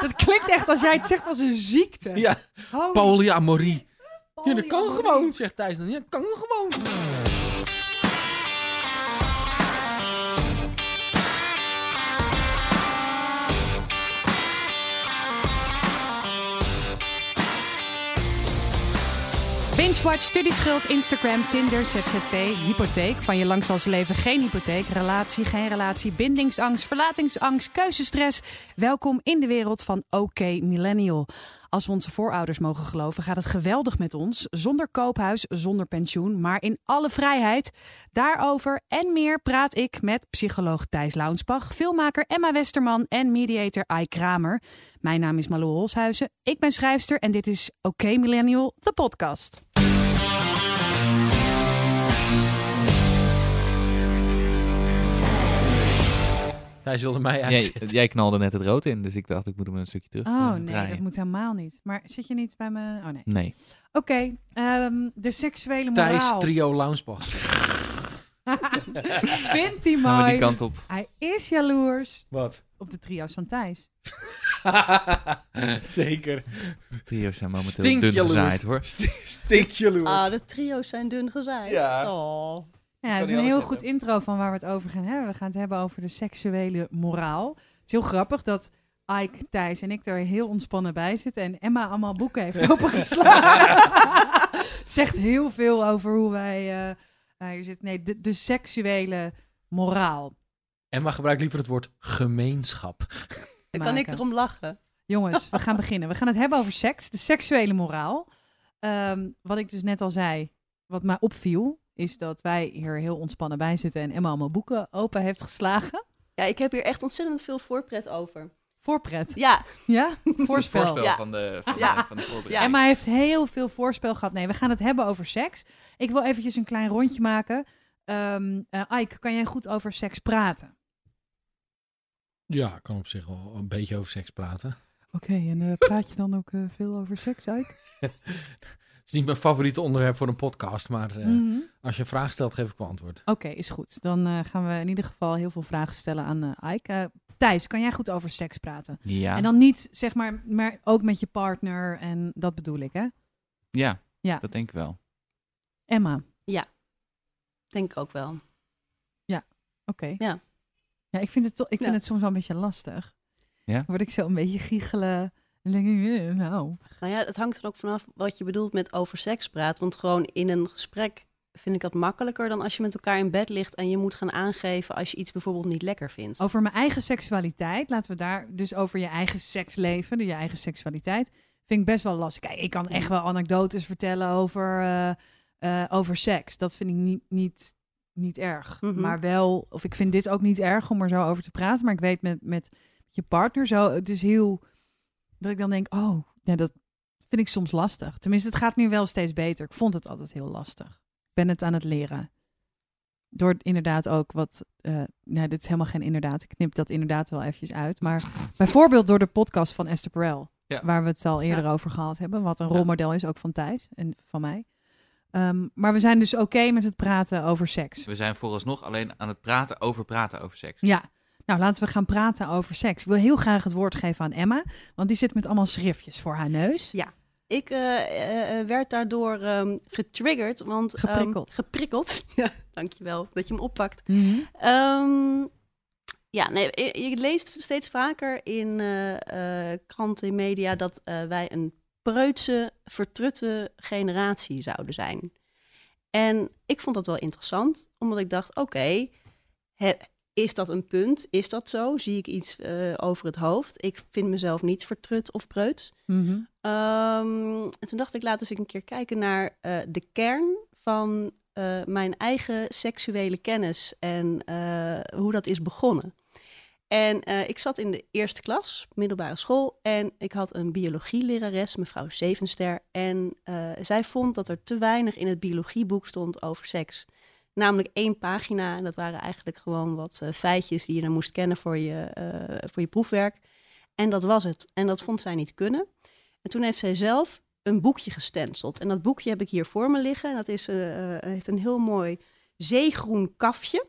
Dat klinkt echt als jij het zegt als een ziekte. Ja, Holy polyamorie. Ja, dat kan gewoon, zegt Thijs dan. Ja, kan gewoon. Binge-watch, studieschuld, Instagram, Tinder, ZZP, hypotheek. Van je lang zal ze leven geen hypotheek. Relatie, geen relatie, bindingsangst, verlatingsangst, keuzestress. Welkom in de wereld van OK Millennial. Als we onze voorouders mogen geloven, gaat het geweldig met ons. Zonder koophuis, zonder pensioen, maar in alle vrijheid. Daarover en meer praat ik met psycholoog Thijs Launsbach, filmmaker Emma Westerman en mediator Ai Kramer. Mijn naam is Malou Holshuizen. Ik ben schrijfster en dit is OK Millennial, de podcast. Thijs wilde mij Jij, uitzetten. jij knalde net het rood in, dus ik dacht ik moet hem een stukje terug Oh nee, draaien. dat moet helemaal niet. Maar zit je niet bij me? Oh nee. Nee. Oké, ehm, de seksuele Thijs moraal. Trio Loungespot. Vindt hij Gaan we mooi. die kant op. Hij is jaloers Wat? op de trio's van Thijs. Zeker. Trio's zijn momenteel Stink dun jaloers. gezaaid hoor. Stik jaloers. Ah, de trio's zijn dun gezaaid. Ja. Oh. Ja, dat is een heel goed intro van waar we het over gaan hebben. We gaan het hebben over de seksuele moraal. Het is heel grappig dat Ike, Thijs en ik er heel ontspannen bij zitten. En Emma allemaal boeken heeft opengeslagen. Zegt heel veel over hoe wij eh, eh, hier zitten. Nee, de, de seksuele moraal. Emma gebruikt liever het woord gemeenschap. Dan kan ik erom lachen. Jongens, we gaan beginnen. We gaan het hebben over seks, de seksuele moraal. Ehm, wat ik dus net al zei, wat mij opviel, is dat wij hier heel ontspannen bij zitten en Emma allemaal boeken open heeft geslagen. Ja, ik heb hier echt ontzettend veel voorpret over. Voorpret. Ja, Ja? Voorspel. voorspel Ja. van de, van Ja. de, van de voorbereiding. Emma heeft heel veel voorspel gehad. Nee, we gaan het hebben over seks. Ik wil eventjes een klein rondje maken. Ehm eh, Ike, kan jij goed over seks praten? Ja, ik kan op zich wel een beetje over seks praten. Oké, en eh, praat je dan ook eh, veel over seks, Ike? Het is niet mijn favoriete onderwerp voor een podcast, maar eh, Mhm. als je een vraag stelt, geef ik wel antwoord. Oké, is goed. Dan eh, gaan we in ieder geval heel veel vragen stellen aan eh Ike. Thijs, kan jij goed over seks praten? Ja. En dan niet, zeg maar, maar ook met je partner en dat bedoel ik, hè? ja. Ja. dat denk ik wel. Emma, denk ik ook wel. oké. Ja. Ja, ik vind het, ik vind Ja. het soms wel een beetje lastig. Ja? Dan word ik zo een beetje giechelen. En denk ik, eh, nou... Nou ja, het hangt er ook vanaf wat je bedoelt met over seks praten. Want gewoon in een gesprek vind ik dat makkelijker dan als je met elkaar in bed ligt en je moet gaan aangeven als je iets bijvoorbeeld niet lekker vindt. Over mijn eigen seksualiteit, laten we daar dus over je eigen seksleven, de je eigen seksualiteit, vind ik best wel lastig. Kijk, ik kan echt wel anekdotes vertellen over, eh, eh, over seks. Dat vind ik niet, niet, niet erg. Mhm. Maar wel, of ik vind dit ook niet erg om er zo over te praten. Maar ik weet met, met je partner zo, het is heel, dat ik dan denk, oh, ja, dat vind ik soms lastig. Tenminste, het gaat nu wel steeds beter. Ik vond het altijd heel lastig. Ik ben het aan het leren. Door inderdaad ook wat. eh nee, dit is helemaal geen inderdaad. Ik knip dat inderdaad wel eventjes uit. Maar bijvoorbeeld door de podcast van Esther Perel. Ja. Waar we het al eerder over gehad hebben. Wat een Ja. rolmodel is, ook van Thijs en van mij. Ehm, maar we zijn dus oké met het praten over seks. We zijn vooralsnog alleen aan het praten over praten over seks. Ja, nou laten we gaan praten over seks. Ik wil heel graag het woord geven aan Emma. Want die zit met allemaal schriftjes voor haar neus. Ik eh, eh, eh, werd daardoor ehm, getriggerd, want... ehm, Geprikkeld. geprikkeld. Ja, dankjewel dat je hem oppakt. Mhm. Ehm, ja, nee, je, je leest steeds vaker in kranten en media dat wij een preutse, vertrutte generatie zouden zijn. En ik vond dat wel interessant, omdat ik dacht, oké, he- is dat een punt? Is dat zo? Zie ik iets eh, over het hoofd? Ik vind mezelf niet vertrut of preuts. Mhm. Ehm, en toen dacht ik, laten we eens een keer kijken naar eh, de kern van eh, mijn eigen seksuele kennis en hoe dat is begonnen. En ik zat in de eerste klas, middelbare school, en ik had een biologielerares, mevrouw Zevenster. En zij vond dat er te weinig in het biologieboek stond over seks. Namelijk één pagina, en dat waren eigenlijk gewoon wat eh, feitjes die je dan moest kennen voor je, eh, voor je proefwerk. En dat was het. En dat vond zij niet kunnen. En toen heeft zij zelf een boekje gestenceld. En dat boekje heb ik hier voor me liggen. En dat is, eh, heeft een heel mooi zeegroen kafje.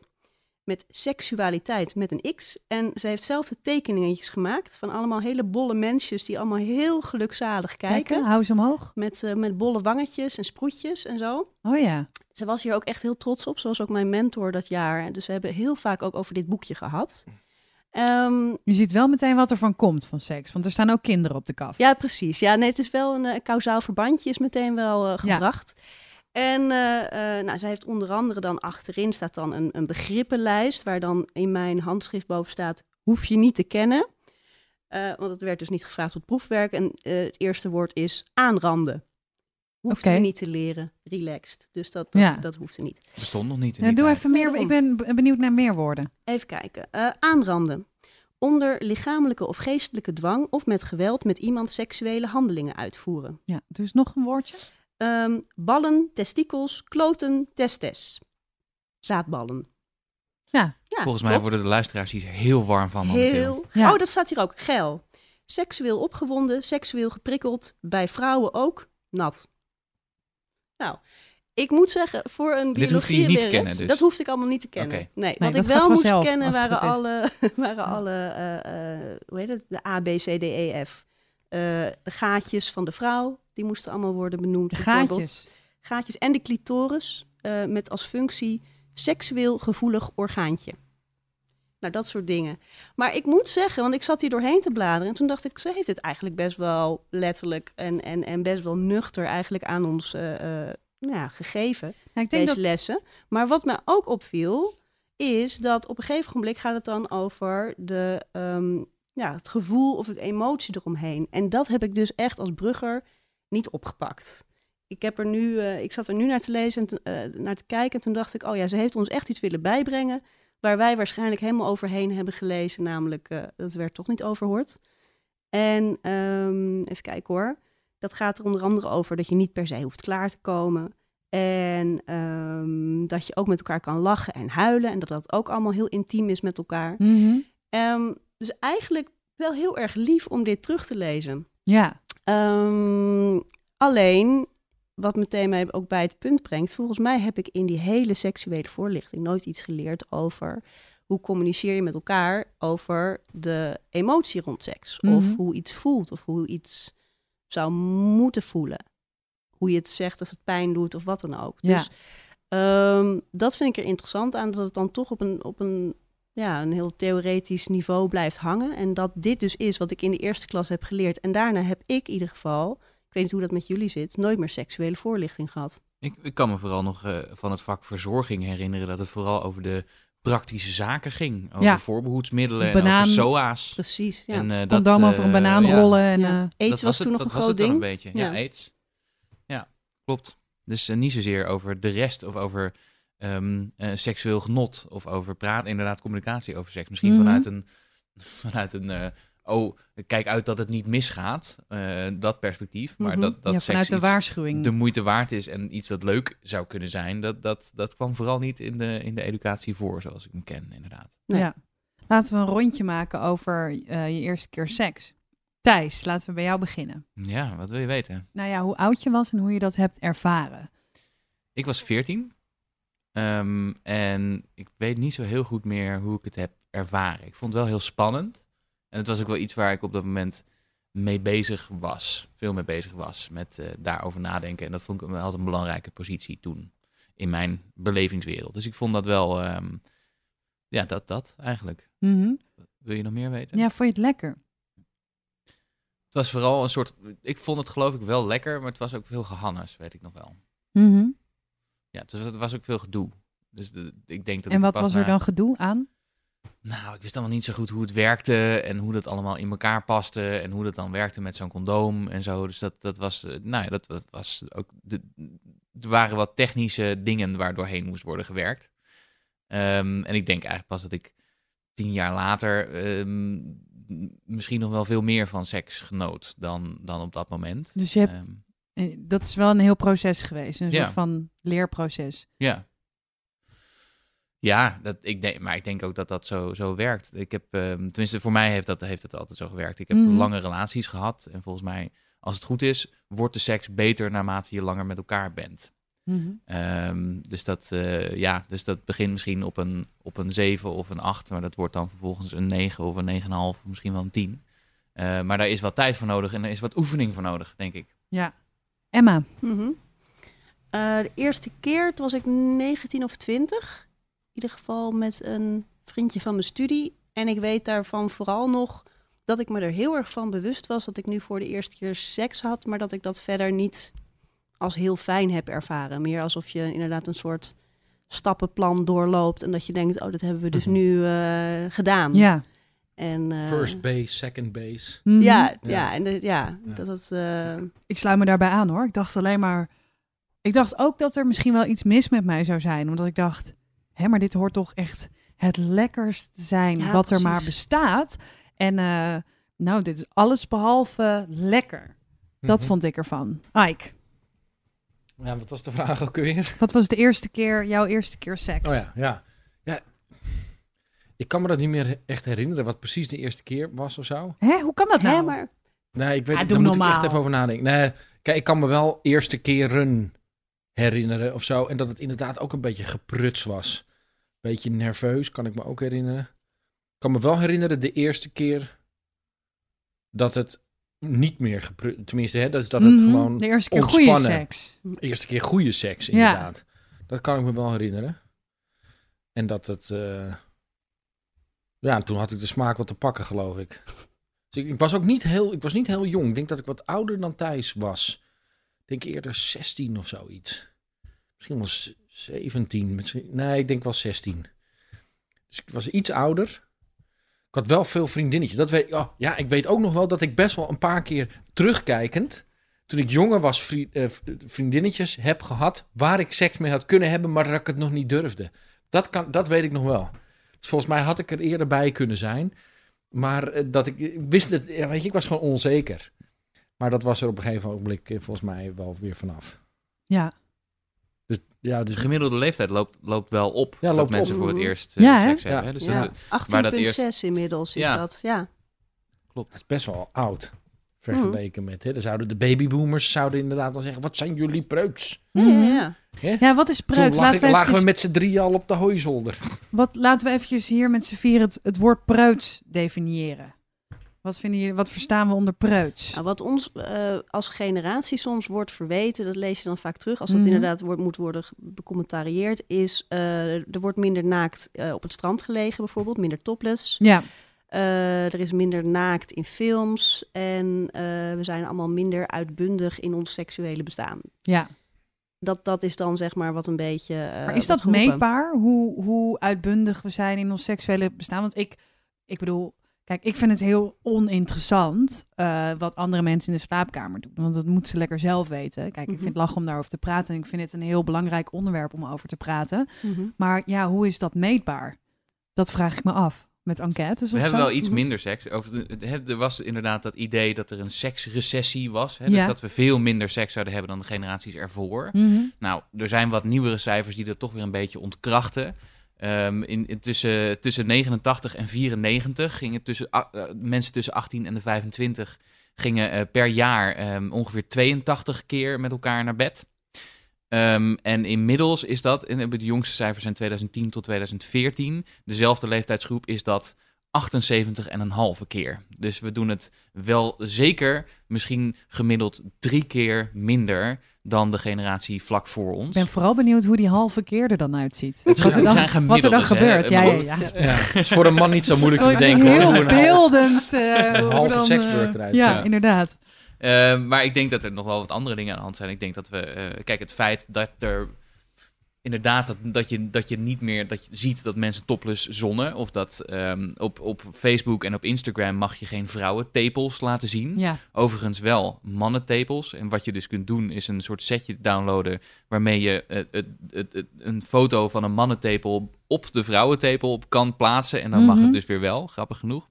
Met seksualiteit met een X. En ze heeft zelf de tekeningetjes gemaakt van allemaal hele bolle mensjes die allemaal heel gelukzalig kijken. Kijken, hou ze omhoog. Met, eh, met bolle wangetjes en sproetjes en zo. Oh ja. Ze was hier ook echt heel trots op, zoals ook mijn mentor dat jaar. Dus we hebben heel vaak ook over dit boekje gehad. Ehm, Je ziet wel meteen wat er van komt van seks. Want er staan ook kinderen op de kaf. ja, precies. Ja, nee, het is wel een eh, kausaal verbandje, is meteen wel eh, Ja. En eh, eh, nou, zij heeft onder andere dan achterin staat dan een, een begrippenlijst, waar dan in mijn handschrift boven staat, hoef je niet te kennen. Eh, want het werd dus niet gevraagd op het proefwerk. En eh, het eerste woord is aanranden. Hoeft je niet te leren, relaxed. Dus dat, dat, Ja. dat hoeft ze niet. Bestond nog niet in Ja, die doe tijd. even meer. Ik ben benieuwd naar meer woorden. Even kijken. Eh, aanranden. Onder lichamelijke of geestelijke dwang of met geweld met iemand seksuele handelingen uitvoeren. Ja, dus nog een woordje. Ehm, ballen, testikels, kloten, testes. Zaadballen. Ja. Ja, Volgens mij klopt. worden de luisteraars hier heel warm van momenteel. Heel. Ja. Oh, dat staat hier ook. Geil. Seksueel opgewonden, seksueel geprikkeld. Bij vrouwen ook nat. Nou, ik moet zeggen, voor een kennen dus? Dat hoefde ik allemaal niet te kennen. Oké. Nee, Nee, wat dat ik wel gaat moest vanzelf, kennen als het waren alle, waren alle eh, eh, hoe heet het? De A, B, C, D, E, F. Eh, de gaatjes van de vrouw, die moesten allemaal worden benoemd. De gaatjes. Gaatjes en de clitoris eh, met als functie seksueel gevoelig orgaantje. Nou, dat soort dingen. Maar ik moet zeggen, want ik zat hier doorheen te bladeren en toen dacht ik, ze heeft het eigenlijk best wel letterlijk en, en, en best wel nuchter eigenlijk aan ons eh, nou ja, gegeven, Nou, ik denk deze dat lessen. Maar wat mij ook opviel, is dat op een gegeven moment gaat het dan over de, ehm, ja, het gevoel of het emotie eromheen. En dat heb ik dus echt als brugger niet opgepakt. Ik, heb er nu, eh, ik zat er nu naar te lezen en te- eh, naar te kijken. En toen dacht ik, oh ja, ze heeft ons echt iets willen bijbrengen. Waar wij waarschijnlijk helemaal overheen hebben gelezen. Namelijk, eh, dat werd toch niet overhoord. En ehm, even kijken hoor. Dat gaat er onder andere over dat je niet per se hoeft klaar te komen. En ehm, dat je ook met elkaar kan lachen en huilen. En dat dat ook allemaal heel intiem is met elkaar. Ehm, dus eigenlijk wel heel erg lief om dit terug te lezen. Ja. Ehm, alleen, wat meteen mij ook bij het punt brengt, volgens mij heb ik in die hele seksuele voorlichting nooit iets geleerd over hoe communiceer je met elkaar over de emotie rond seks. Of Mhm. hoe iets voelt, of hoe iets zou moeten voelen. Hoe je het zegt als het pijn doet, of wat dan ook. Ja. Dus ehm, dat vind ik er interessant aan, dat het dan toch op een, op een, ja, een heel theoretisch niveau blijft hangen. En dat dit dus is wat ik in de eerste klas heb geleerd. En daarna heb ik in ieder geval, ik weet niet hoe dat met jullie zit, nooit meer seksuele voorlichting gehad. Ik, ik kan me vooral nog eh, van het vak verzorging herinneren dat het vooral over de praktische zaken ging. Over Ja. voorbehoedsmiddelen Banaan. en over SOA's. Precies, ja. En, eh, Condoom over een banaan ja, rollen. En, Ja. eh, AIDS dat was, toen het, nog dat een was groot ding. een beetje. Ja, Ja. AIDS. Ja, klopt. Dus eh, niet zozeer over de rest of over ehm, eh, seksueel genot of over praten, inderdaad communicatie over seks. Misschien Mhm. vanuit een, vanuit een eh, oh, kijk uit dat het niet misgaat, eh, dat perspectief. Maar Mhm. dat, dat ja, seks vanuit de waarschuwing. de moeite waard is en iets dat leuk zou kunnen zijn, dat, dat, dat kwam vooral niet in de, in de educatie voor, zoals ik hem ken, inderdaad. Nee. Ja. Laten we een rondje maken over eh, je eerste keer seks. Thijs, laten we bij jou beginnen. Ja, wat wil je weten? Nou ja, hoe oud je was en hoe je dat hebt ervaren. Ik was 14 ehm, en ik weet niet zo heel goed meer hoe ik het heb ervaren. Ik vond het wel heel spannend en het was ook wel iets waar ik op dat moment mee bezig was, veel mee bezig was met eh, daarover nadenken. En dat vond ik wel altijd een belangrijke positie toen in mijn belevingswereld. Dus ik vond dat wel, ehm, ja, dat, dat eigenlijk. Mhm. Wil je nog meer weten? Ja, vond je het lekker? Het was vooral een soort, ik vond het geloof ik wel lekker, maar het was ook veel gehannes, weet ik nog wel. Mhm. Ja, dus het was ook veel gedoe. Dus de, ik denk dat En wat was er na- dan gedoe aan? Nou, ik wist allemaal niet zo goed hoe het werkte en hoe dat allemaal in elkaar paste en hoe dat dan werkte met zo'n condoom en zo. Dus dat, dat was, eh, nou ja, dat, dat was ook, de, er waren wat technische dingen waar doorheen moest worden gewerkt. Ehm, en ik denk eigenlijk pas dat ik tien jaar later ehm, misschien nog wel veel meer van seks genoot dan, dan op dat moment. Dus je hebt, Ehm, dat is wel een heel proces geweest. Een Ja. soort van leerproces. Ja. Ja, dat, ik denk, maar ik denk ook dat dat zo, zo werkt. Ik heb, ehm, tenminste, voor mij heeft dat, heeft het altijd zo gewerkt. Ik heb Mhm. lange relaties gehad. En volgens mij, als het goed is, wordt de seks beter naarmate je langer met elkaar bent. Mhm. Ehm, dus, dat, eh, ja, dus dat begint misschien op een, op een 7 of een 8, maar dat wordt dan vervolgens een 9 of een 9,5 of misschien wel een 10. Eh, maar daar is wat tijd voor nodig en er is wat oefening voor nodig, denk ik. Ja. Emma. Mhm. Eh, de eerste keer, toen was ik 19 of 20. In ieder geval met een vriendje van mijn studie. En ik weet daarvan vooral nog dat ik me er heel erg van bewust was dat ik nu voor de eerste keer seks had, maar dat ik dat verder niet als heel fijn heb ervaren. Meer alsof je inderdaad een soort stappenplan doorloopt en dat je denkt, oh, dat hebben we dus Mhm. nu eh, gedaan. Ja. En, eh, First base, second base. Mhm. Ja, ja. Ja. en de- ja, Ja. dat het. eh, Ik sluit me daarbij aan hoor. Ik dacht alleen maar. Ik dacht ook dat er misschien wel iets mis met mij zou zijn. Omdat ik dacht, hé, maar dit hoort toch echt het lekkerst zijn Ja, wat er maar bestaat. En eh, nou, dit is alles behalve lekker. Dat Mhm. vond ik ervan. Ike, Ja, wat was de vraag ook weer? wat was de eerste keer, jouw eerste keer seks? Oh ja, ja. ja. Ik kan me dat niet meer echt herinneren, wat precies de eerste keer was of zo. Hè, hoe kan dat nou? hè, maar Nee, ik weet Ah, het, doe daar moet ik echt even over nadenken. Nee, kijk, ik kan me wel eerste keren herinneren of zo. En dat het inderdaad ook een beetje gepruts was. Beetje nerveus, kan ik me ook herinneren. Ik kan me wel herinneren de eerste keer dat het niet meer gepruts... Tenminste, hè, dat is dat het Mhm, gewoon... De eerste keer goede ontspannen. seks. De eerste keer goede seks, Ja. inderdaad. Dat kan ik me wel herinneren. En dat het... eh, Ja, toen had ik de smaak wat te pakken, geloof ik. Dus ik, was ook niet heel, ik was niet heel jong. Ik denk dat ik wat ouder dan Thijs was. Ik denk eerder 16 of zoiets. Misschien z- 17. Misschien, nee, ik denk wel 16. Dus ik was iets ouder. Ik had wel veel vriendinnetjes. Dat weet, oh, ja, ik weet ook nog wel dat ik best wel een paar keer terugkijkend... toen ik jonger was, eh, vriendinnetjes heb gehad... waar ik seks mee had kunnen hebben, maar dat ik het nog niet durfde. Dat, kan, dat weet ik nog wel. Dus volgens mij had ik er eerder bij kunnen zijn. Maar eh, dat ik, ik wist het, ja, weet je, ik was gewoon onzeker. Maar dat was er op een gegeven ogenblik eh, volgens mij wel weer vanaf. Ja. Dus ja, De dus gemiddelde leeftijd loopt, loopt wel op Ja, dat loopt mensen op. voor het eerst eh, Ja, hè? seks hebben. Ja. Dus ja, dat, 18,6 maar dat eerst- inmiddels is Ja. dat. Ja. klopt. het is best wel oud. Vergeleken met, hè, dan zouden de babyboomers zouden inderdaad al zeggen, wat zijn jullie preuts? Ja, ja, ja. Hè? Ja, wat is preuts? Toen lag Laten ik- we, lagen we met z'n drieën al op de hooizolder. wat, laten we eventjes hier met z'n vieren het, het woord preuts definiëren. Wat, vinden jullie, wat verstaan we onder preuts? Nou, wat ons eh, als generatie soms wordt verweten, dat lees je dan vaak terug, als dat Mhm. inderdaad wordt, moet worden becommentarieerd, is uh, er wordt minder naakt uh, op het strand gelegen bijvoorbeeld, minder topless. Ja. Uh, er is minder naakt in films en uh, we zijn allemaal minder uitbundig in ons seksuele bestaan. Ja. Dat, dat is dan zeg maar wat een beetje. Uh, maar is dat meetbaar, hoe, hoe uitbundig we zijn in ons seksuele bestaan? Want ik, ik bedoel, kijk, ik vind het heel oninteressant wat andere mensen in de slaapkamer doen. Want dat moeten ze lekker zelf weten. Kijk, Mhm. ik vind het lachen om daarover te praten. En ik vind het een heel belangrijk onderwerp om over te praten. Mhm. Maar ja, hoe is dat meetbaar? Dat vraag ik me af. Met enquêtes We hebben zo? wel iets minder seks. Over er was inderdaad dat idee dat er een seksrecessie was. Hè? Ja. Dus dat we veel minder seks zouden hebben dan de generaties ervoor. Mhm. Nou, er zijn wat nieuwere cijfers die dat toch weer een beetje ontkrachten. Ehm, in, in tussen, tussen 89 en 94 gingen tussen, eh, mensen tussen 18 en de 25 gingen eh, per jaar ehm, ongeveer 82 keer met elkaar naar bed. Ehm, en inmiddels is dat, en de jongste cijfers zijn 2010 tot 2014, dezelfde leeftijdsgroep is dat 78,5 keer. Dus we doen het wel zeker, misschien gemiddeld drie keer minder dan de generatie vlak voor ons. Ik ben vooral benieuwd hoe die halve keer er dan uitziet. Wat er dan, wat er dan hè, gebeurt. Ja, ja, ja. is voor een man niet zo moeilijk te bedenken. hoor, Heel half- beeldend. eh, een hoe halve dan, seksbeurt eh, eruit Ja, inderdaad. Eh, maar ik denk dat er nog wel wat andere dingen aan de hand zijn. Ik denk dat we, eh, kijk, het feit dat er inderdaad dat, dat, je, dat je niet meer dat je ziet dat mensen topless zonnen. Of dat ehm, op, op Facebook en op Instagram mag je geen vrouwentepels laten zien. Ja. Overigens wel mannentepels. En wat je dus kunt doen is een soort setje downloaden waarmee je eh, het, het, het, een foto van een mannentepel op de vrouwentepel op kan plaatsen. En dan mag Mhm. het dus weer wel, grappig genoeg.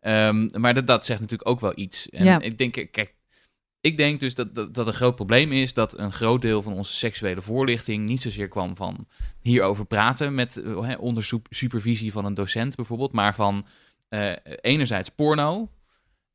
Ehm, maar dat, dat zegt natuurlijk ook wel iets. En Ja. ik denk, kijk, ik denk dus dat, dat, dat een groot probleem is dat een groot deel van onze seksuele voorlichting niet zozeer kwam van hierover praten met eh, hè, onder supervisie van een docent bijvoorbeeld, maar van eh, enerzijds porno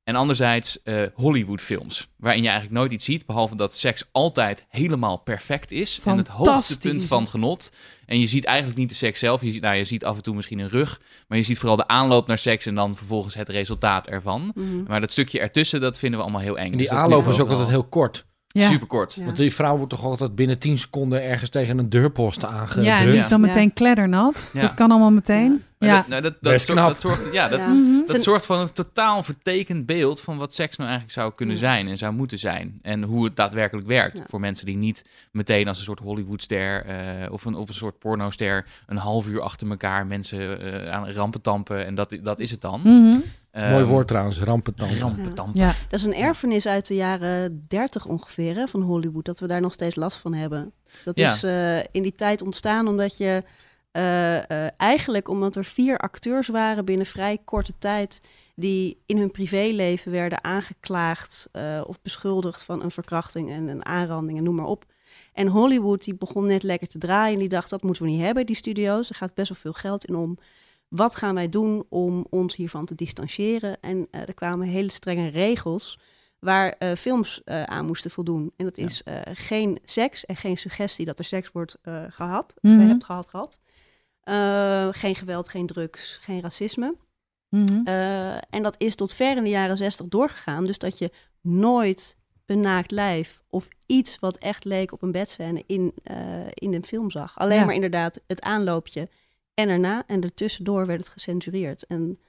En anderzijds eh, Hollywoodfilms, waarin je eigenlijk nooit iets ziet, behalve dat seks altijd helemaal perfect is. En het hoogtepunt van genot. En je ziet eigenlijk niet de seks zelf. Je ziet, nou, je ziet af en toe misschien een rug, maar je ziet vooral de aanloop naar seks en dan vervolgens het resultaat ervan. Mhm. Maar dat stukje ertussen, dat vinden we allemaal heel eng. En Dus die dat aanloop is ook altijd heel kort. Ja. super kort. Ja. Want die vrouw wordt toch altijd binnen 10 seconden ergens tegen een deurpost aangedrukt. Ja, die is dan Ja. meteen kleddernat. Ja. Dat kan allemaal meteen. Ja. dat, nou, dat, zorgt- knap. dat zorgt, ja, dat, Ja. Dat Zijn- zorgt voor een totaal vertekend beeld van wat seks nou eigenlijk zou kunnen Ja. zijn en zou moeten zijn. En hoe het daadwerkelijk werkt. Ja. Voor mensen die niet meteen als een soort Hollywoodster eh, of, een, of een soort pornoster een half uur achter elkaar mensen eh, aan rampen tampen. En dat, dat is het dan. Mhm. Ehm, Mooi woord trouwens. Rampentampen. Ja. Dat is een erfenis uit de jaren 30 ongeveer hè, van Hollywood, dat we daar nog steeds last van hebben. Dat Ja. is eh, in die tijd ontstaan omdat je eh, eh, eigenlijk, omdat er vier acteurs waren binnen vrij korte tijd, die in hun privéleven werden aangeklaagd eh, of beschuldigd van een verkrachting en een aanranding en noem maar op. En Hollywood die begon net lekker te draaien en die dacht dat moeten we niet hebben, die studio's. Er gaat best wel veel geld in om. Wat gaan wij doen om ons hiervan te distancieren? En eh, er kwamen hele strenge regels waar eh, films eh, aan moesten voldoen. En dat Ja. is geen seks en geen suggestie dat er seks wordt eh, gehad, eh, hebt gehad, gehad. Eh, geen geweld, geen drugs, geen racisme. Mhm. En dat is tot ver in de jaren zestig doorgegaan. Dus dat je nooit een naakt lijf of iets wat echt leek op een bedscène in, in een film zag. Alleen Ja. maar inderdaad het aanloopje en erna. En ertussendoor werd het gecensureerd. En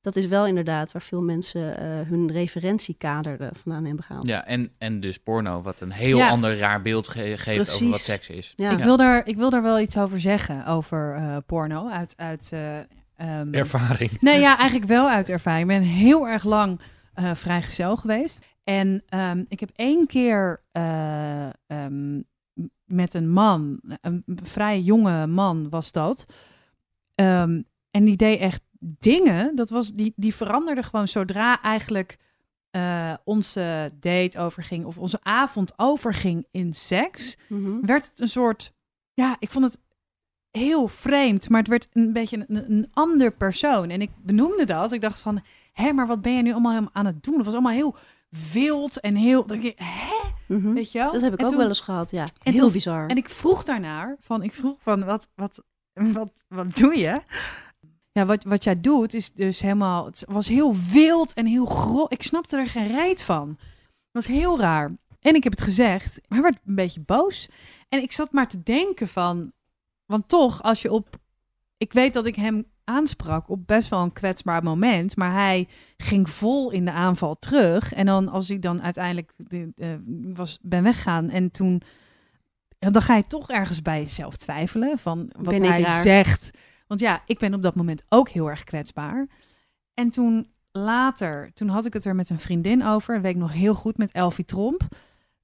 dat is wel inderdaad waar veel mensen eh, hun referentiekader eh, vandaan hebben gehaald. Ja, en, en dus porno, wat een heel Ja. ander raar beeld ge- geeft over wat seks is. Ja. Ik, wil daar, ik wil daar wel iets over zeggen, over eh, porno. Uit, uit, eh, ehm, Ervaring. Nee, ja, eigenlijk wel uit ervaring. Ik ben heel erg lang eh vrijgezel geweest. En ehm, ik heb één keer eh, ehm, met een man, een vrij jonge man was dat. Ehm, en die deed echt dingen. Dat was, die, die veranderde gewoon zodra eigenlijk eh, onze date overging of onze avond overging in seks Mhm. werd het een soort. Ja, ik vond het heel vreemd, maar het werd een beetje een, een ander persoon. En ik benoemde dat. Ik dacht van, hé, maar wat ben je nu allemaal aan het doen? Het was allemaal heel wild en heel. dat ik, Hè? Mhm. Weet je wel? Dat heb ik En ook toen- wel eens gehad, ja. en Heel toen- bizar. En ik vroeg daarnaar, van, ik vroeg van, wat, wat, wat, wat doe je? Ja, wat, wat jij doet is dus helemaal, het was heel wild en heel grof. Ik snapte er geen reet van. Het was heel raar. En ik heb het gezegd, hij werd een beetje boos. En ik zat maar te denken van, want toch, als je op, ik weet dat ik hem aansprak op best wel een kwetsbaar moment, maar hij ging vol in de aanval terug. En dan als ik dan uiteindelijk was, ben weggaan en toen dan ga je toch ergens bij jezelf twijfelen van wat Ben hij raar? zegt. Want ja, ik ben op dat moment ook heel erg kwetsbaar. En toen later, toen had ik het er met een vriendin over, weet ik nog heel goed, met Elfie Tromp.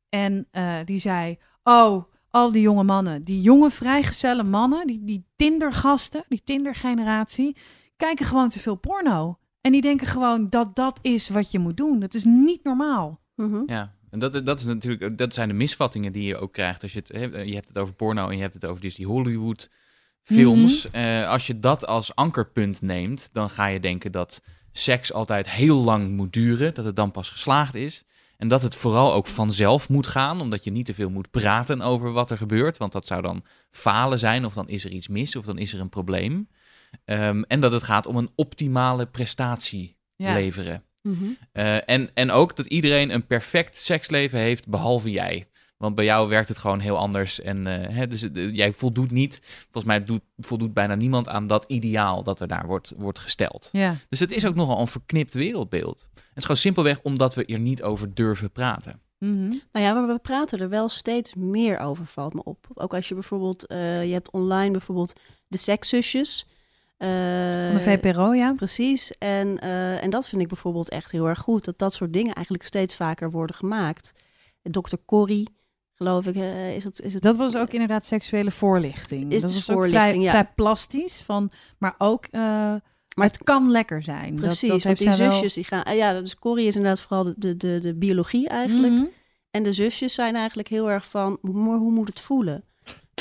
En eh, die zei, oh, al die jonge mannen, die jonge vrijgezelle mannen, die, die Tindergasten, die Tindergeneratie, kijken gewoon te veel porno. En die denken gewoon dat dat is wat je moet doen. Dat is niet normaal. Mhm. Ja, en dat, is- dat is natuurlijk, dat zijn de misvattingen die je ook krijgt. Als je, het, je hebt het over porno en je hebt het over dus die Hollywood films. Eh, als je dat als ankerpunt neemt, dan ga je denken dat seks altijd heel lang moet duren, dat het dan pas geslaagd is. En dat het vooral ook vanzelf moet gaan, omdat je niet te veel moet praten over wat er gebeurt. Want dat zou dan falen zijn, of dan is er iets mis, of dan is er een probleem. Ehm, en dat het gaat om een optimale prestatie Ja. leveren. Mhm. Eh, en, en ook dat iedereen een perfect seksleven heeft, behalve jij. Want bij jou werkt het gewoon heel anders. En eh, hè, dus, eh, jij voldoet niet, volgens mij doet, voldoet bijna niemand aan dat ideaal dat er daar wordt, wordt gesteld. Ja. Dus het is ook nogal een verknipt wereldbeeld. Het is gewoon simpelweg omdat we er niet over durven praten. Mhm. Nou ja, maar we praten er wel steeds meer over, valt me op. Ook als je bijvoorbeeld, je hebt online bijvoorbeeld de sekszusjes. Eh, Van de VPRO, ja. Precies. En, eh, en dat vind ik bijvoorbeeld echt heel erg goed. Dat dat soort dingen eigenlijk steeds vaker worden gemaakt. Dr. Corrie, geloof ik, eh, is het... Is het Dat was ook inderdaad seksuele voorlichting. Is dat dus was ook vrij, voorlichting, ja. vrij plastisch, van, maar ook, eh, maar het kan lekker zijn. Dat- Precies, dat, want heeft die wel- zusjes die gaan... ja, dus Corrie is inderdaad vooral de, de, de, de biologie eigenlijk. Mhm. En de zusjes zijn eigenlijk heel erg van, hoe, hoe moet het voelen?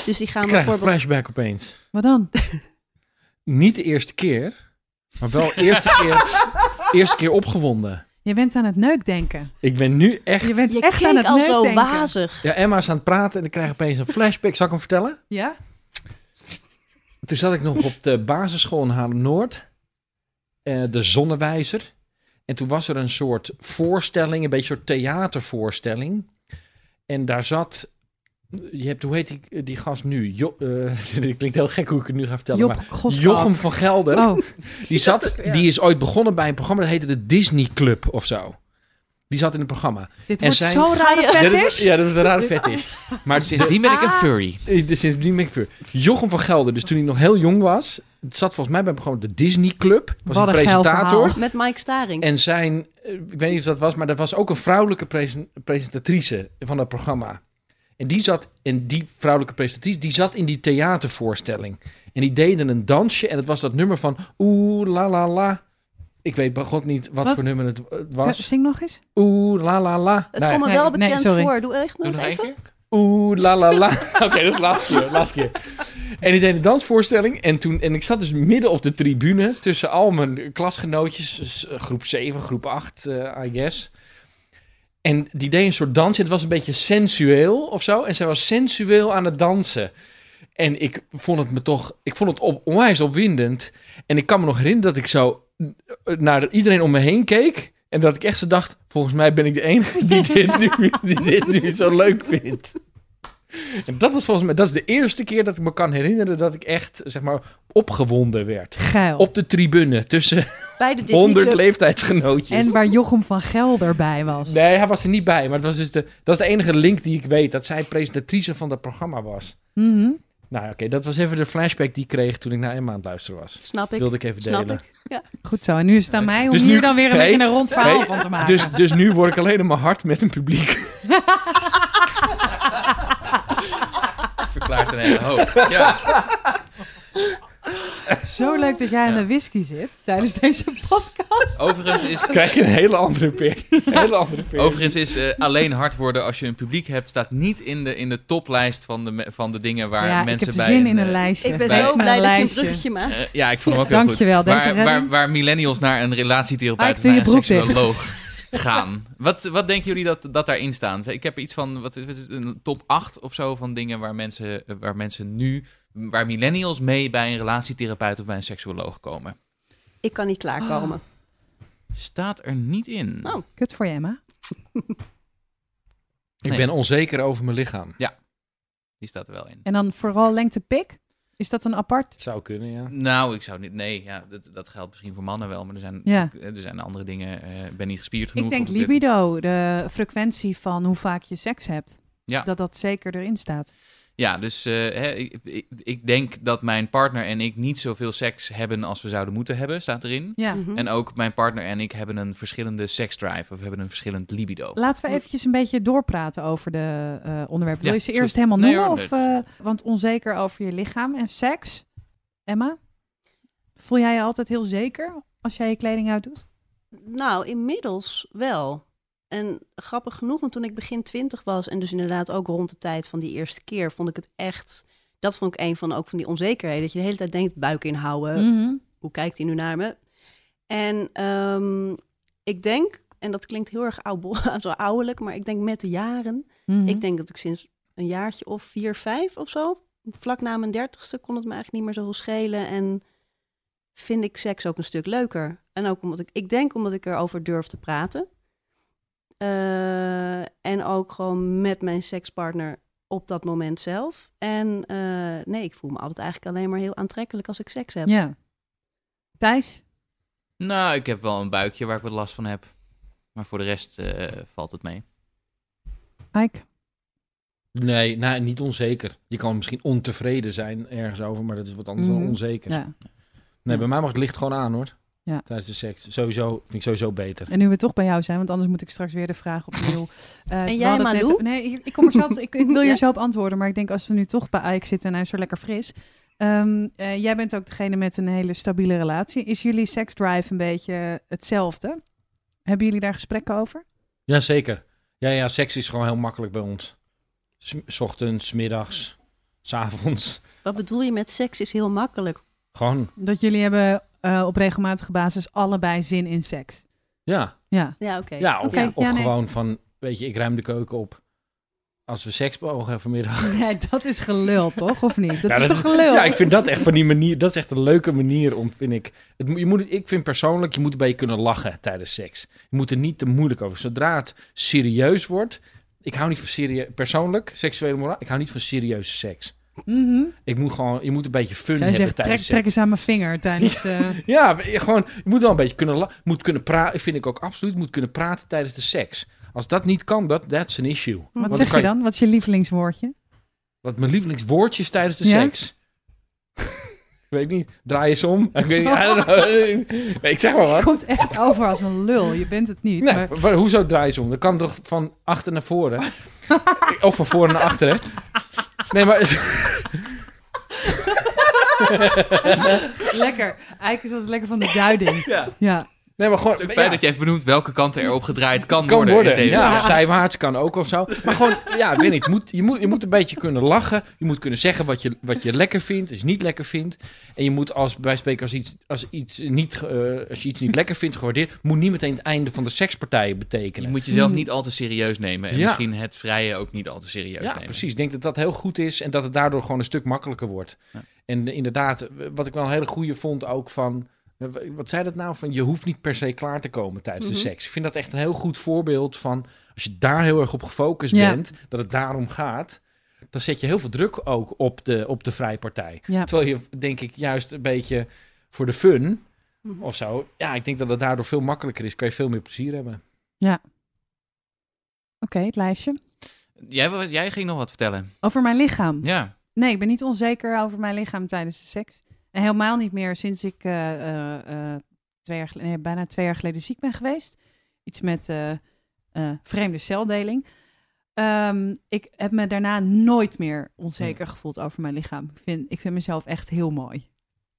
Dus die gaan Ik krijg een bijvoorbeeld... flashback opeens. Wat dan? Niet de eerste keer, maar wel eerste keer, eerste keer opgewonden. Je bent aan het neukdenken. Ik ben nu echt... Je bent Je echt aan het al zo neukdenken. wazig. Ja, Emma is aan het praten en ik krijg opeens een flashback. Zal ik hem vertellen? Ja? Toen zat ik nog op de basisschool in Haarlem-Noord. eh, de Zonnewijzer. En toen was er een soort voorstelling, een beetje een soort theatervoorstelling. En daar zat... Je hebt, hoe heet die, die gast nu? Jo, eh, dit klinkt heel gek hoe ik het nu ga vertellen. Job maar. Jochem van Gelder. Oh, Die, zat, Ja. die is ooit begonnen bij een programma dat heette de Disney Club of zo. Die zat in het programma. dit En wordt zijn- zo'n rare dat, fetish. is- ja, dat is een rare fetish. Maar Sindsdien ben ik een Ah. furry. Eh, sindsdien ben ik voor. Jochem van Gelder, dus toen hij nog heel jong was, het zat volgens mij bij gewoon de Disney Club. Was Wat een een presentator. Met Mike Staring. En zijn, eh, ik weet niet of dat was, maar er was ook een vrouwelijke presen- presentatrice van dat programma. En die zat, en die vrouwelijke presentatrice, die zat in die theatervoorstelling. En die deden een dansje en het was dat nummer van oeh la la la. Ik weet bij god niet wat, Wat? voor nummer het Ja, was. Zing nog eens. Oeh la la la. het Nee. komt me Nee, wel nee, bekend voor. Doe echt Doe nog één even. Oeh, la la la. Oké, dat is de laatste keer. Laatste keer. En ik deed een dansvoorstelling. En, toen, en ik zat dus midden op de tribune tussen al mijn klasgenootjes. groep 7, groep 8, eh, I guess. En die deed een soort dansje. Het was een beetje sensueel of zo. En zij was sensueel aan het dansen. En ik vond het me toch... Ik vond het op, onwijs opwindend. En ik kan me nog herinneren dat ik zo eh, naar iedereen om me heen keek. En dat ik echt zo dacht... Volgens mij ben ik de enige die dit nu, die dit nu zo leuk vindt. En dat is volgens mij... Dat is de eerste keer dat ik me kan herinneren... dat ik echt, zeg maar, opgewonden werd. Geil. Op de tribune tussen Bij de Disney 100 Club. leeftijdsgenootjes. En waar Jochem van Gelder bij was. Nee, hij was er niet bij. Maar het was dus de, dat is de enige link die ik weet. Dat zij presentatrice van dat programma was. Mhm. Nou, oké, dat was even de flashback die ik kreeg toen ik naar Emma aan het luisteren was. Snap ik. Wilde ik even Snap delen. ik. Goed zo. En nu is het aan mij om Dus hier nu- dan weer een beetje een rond verhaal van te maken. Dus, dus nu word ik alleen in mijn hart met een publiek. Verklaart een hele hoop. Ja. Zo leuk dat jij aan Ja. de whisky zit tijdens deze podcast. Overigens is, krijg je een hele andere peer. Een hele andere peer. overigens is eh, alleen hard worden als je een publiek hebt, staat niet in de, in de toplijst van de, van de dingen waar ja, ik mensen heb bij. zin in eh, een lijstje. Ik ben Bij- zo blij dat je een bruggetje maakt. eh, ja, ik vond hem ook heel goed. Dankjewel, Waar, waar, millennials naar een relatietherapeut Ah, ik doe naar een seksuoloog gaan. Wat, wat denken jullie dat, dat daarin staan? Ik heb iets van wat is het, een top 8 of zo van dingen waar mensen, waar mensen nu, waar millennials mee bij een relatietherapeut of bij een seksuoloog komen. Ik kan niet klaarkomen. Staat er niet in. Oh. Kut voor je, Emma. Ik Nee. ben onzeker over mijn lichaam. Die staat er wel in. En dan vooral lengte pik. Is dat een apart? Het zou kunnen, ja. Nou, ik zou niet. Nee, ja, dat, dat geldt misschien voor mannen wel, maar er zijn, Ja. er zijn andere dingen. eh, Ik ben niet gespierd genoeg. Ik denk libido, de frequentie van hoe vaak je seks hebt. Ja. Dat dat zeker erin staat. Ja, dus eh, hè, ik, ik, ik denk dat mijn partner en ik niet zoveel seks hebben als we zouden moeten hebben, staat erin. Ja. Mhm. En ook mijn partner en ik hebben een verschillende seksdrive of hebben een verschillend libido. Laten we eventjes een beetje doorpraten over de eh, onderwerpen. Wil Ja, je ze eerst helemaal Nee, noemen? hoor, of, eh, want onzeker over je lichaam en seks. Emma? Voel jij je altijd heel zeker als jij je kleding uitdoet? Nou, inmiddels wel. En grappig genoeg, want toen ik begin twintig was... en dus inderdaad ook rond de tijd van die eerste keer... vond ik het echt... Dat vond ik een van ook van die onzekerheden. Dat je de hele tijd denkt, buik inhouden. Mhm. Hoe kijkt hij nu naar me? En ehm, ik denk, en dat klinkt heel erg ouderlijk... maar ik denk met de jaren... Mhm. Ik denk dat ik sinds een jaartje of vier, vijf of zo... vlak na mijn dertigste kon het me eigenlijk niet meer zoveel schelen... en vind ik seks ook een stuk leuker. En ook omdat ik, ik denk omdat ik erover durf te praten. Eh, en ook gewoon met mijn sekspartner op dat moment zelf. En eh, nee, ik voel me altijd eigenlijk alleen maar heel aantrekkelijk als ik seks heb. Ja. Thijs? Nou, ik heb wel een buikje waar ik wat last van heb. Maar voor de rest eh, valt het mee. Ike? Nee, nou, niet onzeker. Je kan misschien ontevreden zijn ergens over, maar dat is wat anders Mhm. dan onzeker. Ja. Nee, bij mij mag het licht gewoon aan, hoor. Ja. Tijdens de seks. Sowieso, vind ik sowieso beter. En nu we toch bij jou zijn, want anders moet ik straks weer de vraag opnieuw. Eh, we jij, Malou? nee, hier- ik, kom er op, ik, ik wil hier Ja? zo op antwoorden, maar ik denk als we nu toch bij Ike zitten en hij is zo lekker fris. Ehm, eh, jij bent ook degene met een hele stabiele relatie. Is jullie seksdrive een beetje hetzelfde? Hebben jullie daar gesprekken over? Ja, zeker. Ja, ja, seks is gewoon heel makkelijk bij ons. S- ochtends, middags, 's avonds. Wat bedoel je met seks is heel makkelijk? Gewoon, Dat jullie hebben eh, op regelmatige basis allebei zin in seks. ja. Ja. Ja. Oké. Ja, of, Oké, of ja, nee. gewoon van, weet je, ik ruim de keuken op als we seks mogen vanmiddag. Nee, dat is gelul, toch? Of niet? Dat Ja, is dat toch gelul? Ja, ik vind dat echt van die manier, dat is echt een leuke manier om, vind ik. Het, moet- je moet, ik vind persoonlijk, je moet een beetje kunnen lachen tijdens seks. Je moet er niet te moeilijk over. Zodra het serieus wordt, ik hou niet van serieus, persoonlijk, seksuele moraal, ik hou niet van serieuze seks. Mhm. Ik moet gewoon, je moet een beetje fun Zij hebben zegt, trek, tijdens trek seks. eens aan mijn vinger tijdens... eh, Ja, je- gewoon, je moet wel een beetje kunnen, moet kunnen praten, vind ik ook absoluut, moet kunnen praten tijdens de seks. Als dat niet kan, dat that's an issue. wat Want zeg je dan? Wat is je lievelingswoordje? Wat mijn lievelingswoordje is tijdens de Ja? seks. weet ik niet. Draai eens om. Ik weet niet. Ik zeg maar wat. Komt echt over als een lul. Je bent het niet. Nee, maar- maar hoezo draai eens om? Dat kan toch van achter naar voren? of van voren naar achteren? Nee, maar... Lekker. Eigenlijk is dat lekker van de duiding. ja. Ja. Nee, maar gewoon... Het is ook fijn ja, dat je even benoemt welke kant er op gedraaid kan, kan worden. worden. in Ja, Ja. zijwaarts kan ook of zo. Maar gewoon, ja, ik weet niet. Je moet, je, moet, je moet een beetje kunnen lachen. Je moet kunnen zeggen wat je, wat je lekker vindt, is niet lekker vindt. En je moet als, bij spreken, als, iets, als, iets niet, eh, als je iets niet lekker vindt gewaardeerd, moet niet meteen het einde van de sekspartij Je betekenen. moet jezelf niet al te serieus nemen. En Ja. misschien het vrije ook niet al te serieus Ja, nemen. precies. Ik denk dat dat heel goed is en dat het daardoor gewoon een stuk makkelijker wordt. Ja. En inderdaad, wat ik wel een hele goede vond ook van... eh, Wat zei dat nou? Van je hoeft niet per se klaar te komen tijdens Mhm. de seks. Ik vind dat echt een heel goed voorbeeld van... Als je daar heel erg op gefocust Ja. bent, dat het daarom gaat... Dan zet je heel veel druk ook op de, op de vrijpartij. Ja. Terwijl je, denk ik, juist een beetje voor de fun Mhm. of zo... Ja, ik denk dat het daardoor veel makkelijker is. Kan je veel meer plezier hebben. Oké, het lijstje. Jij, wou- jij ging nog wat vertellen. Over mijn lichaam. Ja. Nee, ik ben niet onzeker over mijn lichaam tijdens de seks. En helemaal niet meer sinds ik eh, eh, eh, twee jaar geleden, nee, bijna twee jaar geleden ziek ben geweest. Iets met vreemde celdeling. Ehm, ik heb me daarna nooit meer onzeker gevoeld over mijn lichaam. Ik vind, ik vind mezelf echt heel mooi.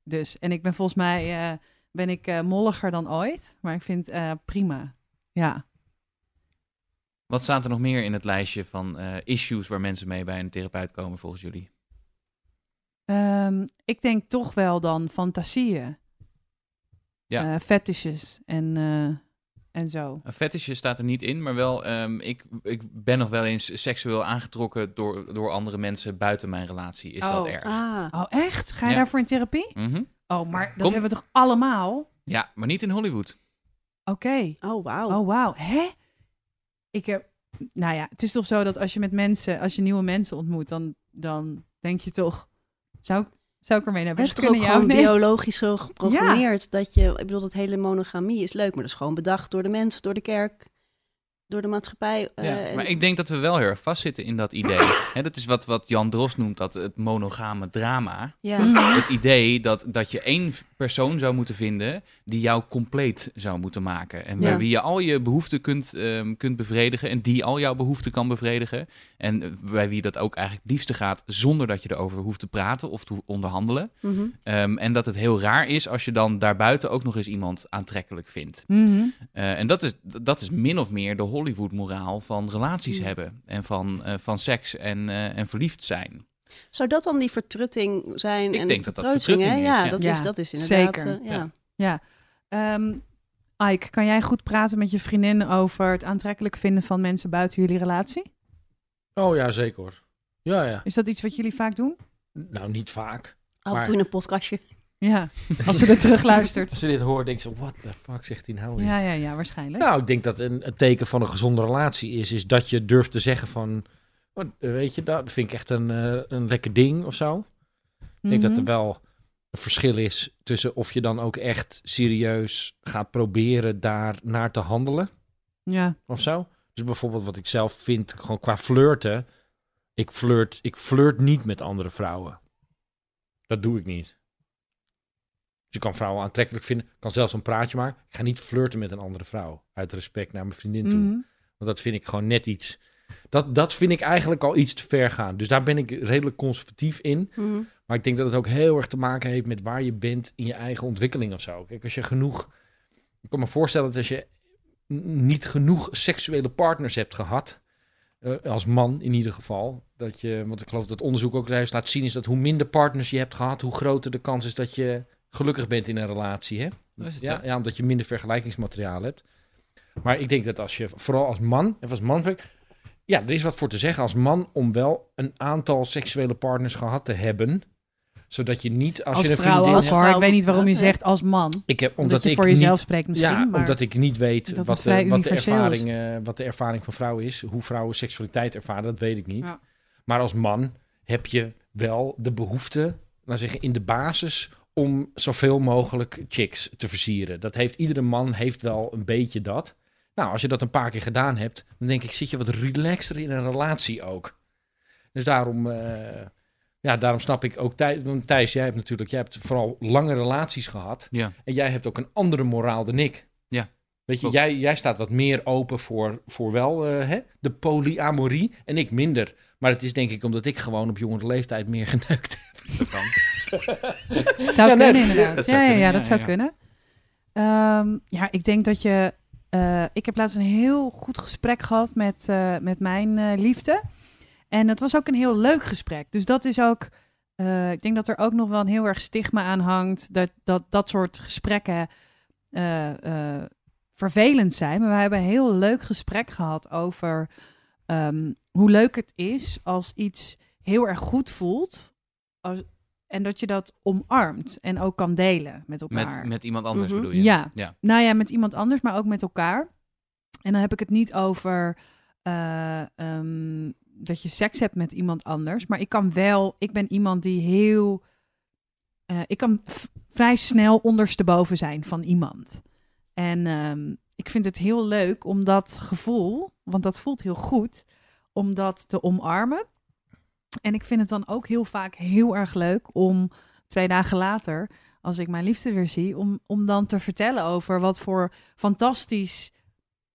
Dus, en ik ben volgens mij eh, ben ik molliger dan ooit. Maar ik vind eh prima. Ja. Wat staat er nog meer in het lijstje van issues waar mensen mee bij een therapeut komen volgens jullie? Ehm, ik denk toch wel dan fantasieën. Ja. Eh, fetishes en, eh, en zo. Een fetishje staat er niet in, maar wel, ehm, ik, ik ben nog wel eens seksueel aangetrokken door, door andere mensen buiten mijn relatie. Is dat Oh. erg? Ah, Oh, echt? Ga je Ja. daarvoor in therapie? Mhm. Oh, maar dat Kom. hebben we toch allemaal? Ja, maar niet in Hollywood. Oké. oh wauw. Oh, wauw. Hè? Ik heb... Nou ja, het is toch zo dat als je met mensen, als je nieuwe mensen ontmoet, dan, dan denk je toch... Zou ik, zou ik ermee naar Het is bed kunnen? Gewoon biologisch zo geprogrammeerd dat je, ik bedoel, dat hele monogamie is leuk, maar dat is gewoon bedacht door de mens, door de kerk, door de maatschappij. eh, Ja, en- maar ik denk dat we wel heel erg vastzitten in dat idee. Hè, dat is wat, wat Jan Dros noemt dat het monogame drama. ja. Mhm. Het idee dat, dat je één persoon zou moeten vinden die jou compleet zou moeten maken. En bij Ja. wie je al je behoeften kunt, ehm, kunt bevredigen en die al jouw behoeften kan bevredigen. En bij wie dat ook eigenlijk het liefste gaat zonder dat je erover hoeft te praten of te onderhandelen. Mhm. Ehm, en dat het heel raar is als je dan daarbuiten ook nog eens iemand aantrekkelijk vindt. Mhm. Eh, en dat is, dat is min of meer de Hollywood-moraal van relaties Mm. hebben. En van, eh, van seks en, eh, en verliefd zijn. Zou dat dan die vertrutting zijn? Ik en denk dat dat hè? vertrutting is, Ja, ja. dat, Ja, Is, dat is inderdaad. zeker. eh, ja. Ja. Ja. Ehm, Ike, kan jij goed praten met je vriendin over het aantrekkelijk vinden van mensen buiten jullie relatie? Oh ja, zeker hoor. Ja, ja. Is dat iets wat jullie vaak doen? Nou, niet vaak. Af en Maar- toe in een podcastje. Ja, als ze er terug luistert. Als ze dit hoort, denk ze, what the fuck zegt hij nou weer? Ja, ja, ja, waarschijnlijk. Nou, ik denk dat een, een teken van een gezonde relatie is, is dat je durft te zeggen van, weet je, dat vind ik echt een, eh, een lekker ding of zo. Ik denk dat er Mhm. wel een verschil is tussen of je dan ook echt serieus gaat proberen daar naar te handelen Ja, of zo. Dus bijvoorbeeld wat ik zelf vind, gewoon qua flirten. Ik flirt, ik flirt niet met andere vrouwen. Dat doe ik niet. Je kan vrouwen aantrekkelijk vinden, kan zelfs een praatje maken. Ik ga niet flirten met een andere vrouw. Uit respect naar mijn vriendin toe. Mhm. Want dat vind ik gewoon net iets. Dat, dat vind ik eigenlijk al iets te ver gaan. Dus daar ben ik redelijk conservatief in. Mhm. Maar ik denk dat het ook heel erg te maken heeft met waar je bent in je eigen ontwikkeling of zo. Kijk, als je genoeg. Ik kan me voorstellen dat als je niet genoeg seksuele partners hebt gehad. eh, als man in ieder geval. Dat je, want ik geloof dat onderzoek ook juist laat zien, is dat hoe minder partners je hebt gehad, hoe groter de kans is dat je gelukkig bent in een relatie. Hè? Is het Ja, ja, omdat je minder vergelijkingsmateriaal hebt. Maar ik denk dat als je, vooral als man, of als man, ja, er is wat voor te zeggen als man om wel een aantal seksuele partners gehad te hebben. Zodat je niet, als, Als, je een vrouw, vriendin als vrouw. Ik weet niet waarom je zegt als man. Ik heb, Omdat, omdat je ik voor niet- jezelf spreekt misschien. ja, maar omdat ik niet weet wat de, wat, de ervaring, eh, wat de ervaring van vrouwen is. Hoe vrouwen seksualiteit ervaren, dat weet ik niet. Ja. Maar als man heb je wel de behoefte, laat zeggen, in de basis om zoveel mogelijk chicks te versieren. Dat heeft iedere man heeft wel een beetje dat. Nou, als je dat een paar keer gedaan hebt, dan denk ik, zit je wat relaxter in een relatie ook. Dus daarom, eh, ja, daarom snap ik ook Thijs. Want Thijs, jij hebt natuurlijk, jij hebt vooral lange relaties gehad. Ja. En jij hebt ook een andere moraal dan ik. Ja, Weet je, jij, jij staat wat meer open voor, voor wel eh, hè, de polyamorie en ik minder. Maar het is denk ik omdat ik gewoon op jongere leeftijd meer geneukt heb. Dat kan. Zou Ja, nee, kunnen, inderdaad. dat ja, zou ja, kunnen, ja, ja, dat zou ja. kunnen. Ehm, ja, ik denk dat je. eh, ik heb laatst een heel goed gesprek gehad met, eh, met mijn eh, liefde. En het was ook een heel leuk gesprek. Dus dat is ook. eh, ik denk dat er ook nog wel een heel erg stigma aan hangt. Dat dat, dat soort gesprekken eh, eh, vervelend zijn. Maar we hebben een heel leuk gesprek gehad over ehm, hoe leuk het is als iets heel erg goed voelt. Als, en dat je dat omarmt en ook kan delen met elkaar. Met, met iemand anders Mhm. bedoel je? Ja. ja. Nou ja, met iemand anders, maar ook met elkaar. En dan heb ik het niet over eh, ehm, dat je seks hebt met iemand anders. Maar ik kan wel, ik ben iemand die heel. eh, ik kan v- vrij snel ondersteboven zijn van iemand. En ehm, ik vind het heel leuk om dat gevoel, want dat voelt heel goed, om dat te omarmen. En ik vind het dan ook heel vaak heel erg leuk om twee dagen later als ik mijn liefde weer zie, om, om dan te vertellen over wat voor fantastisch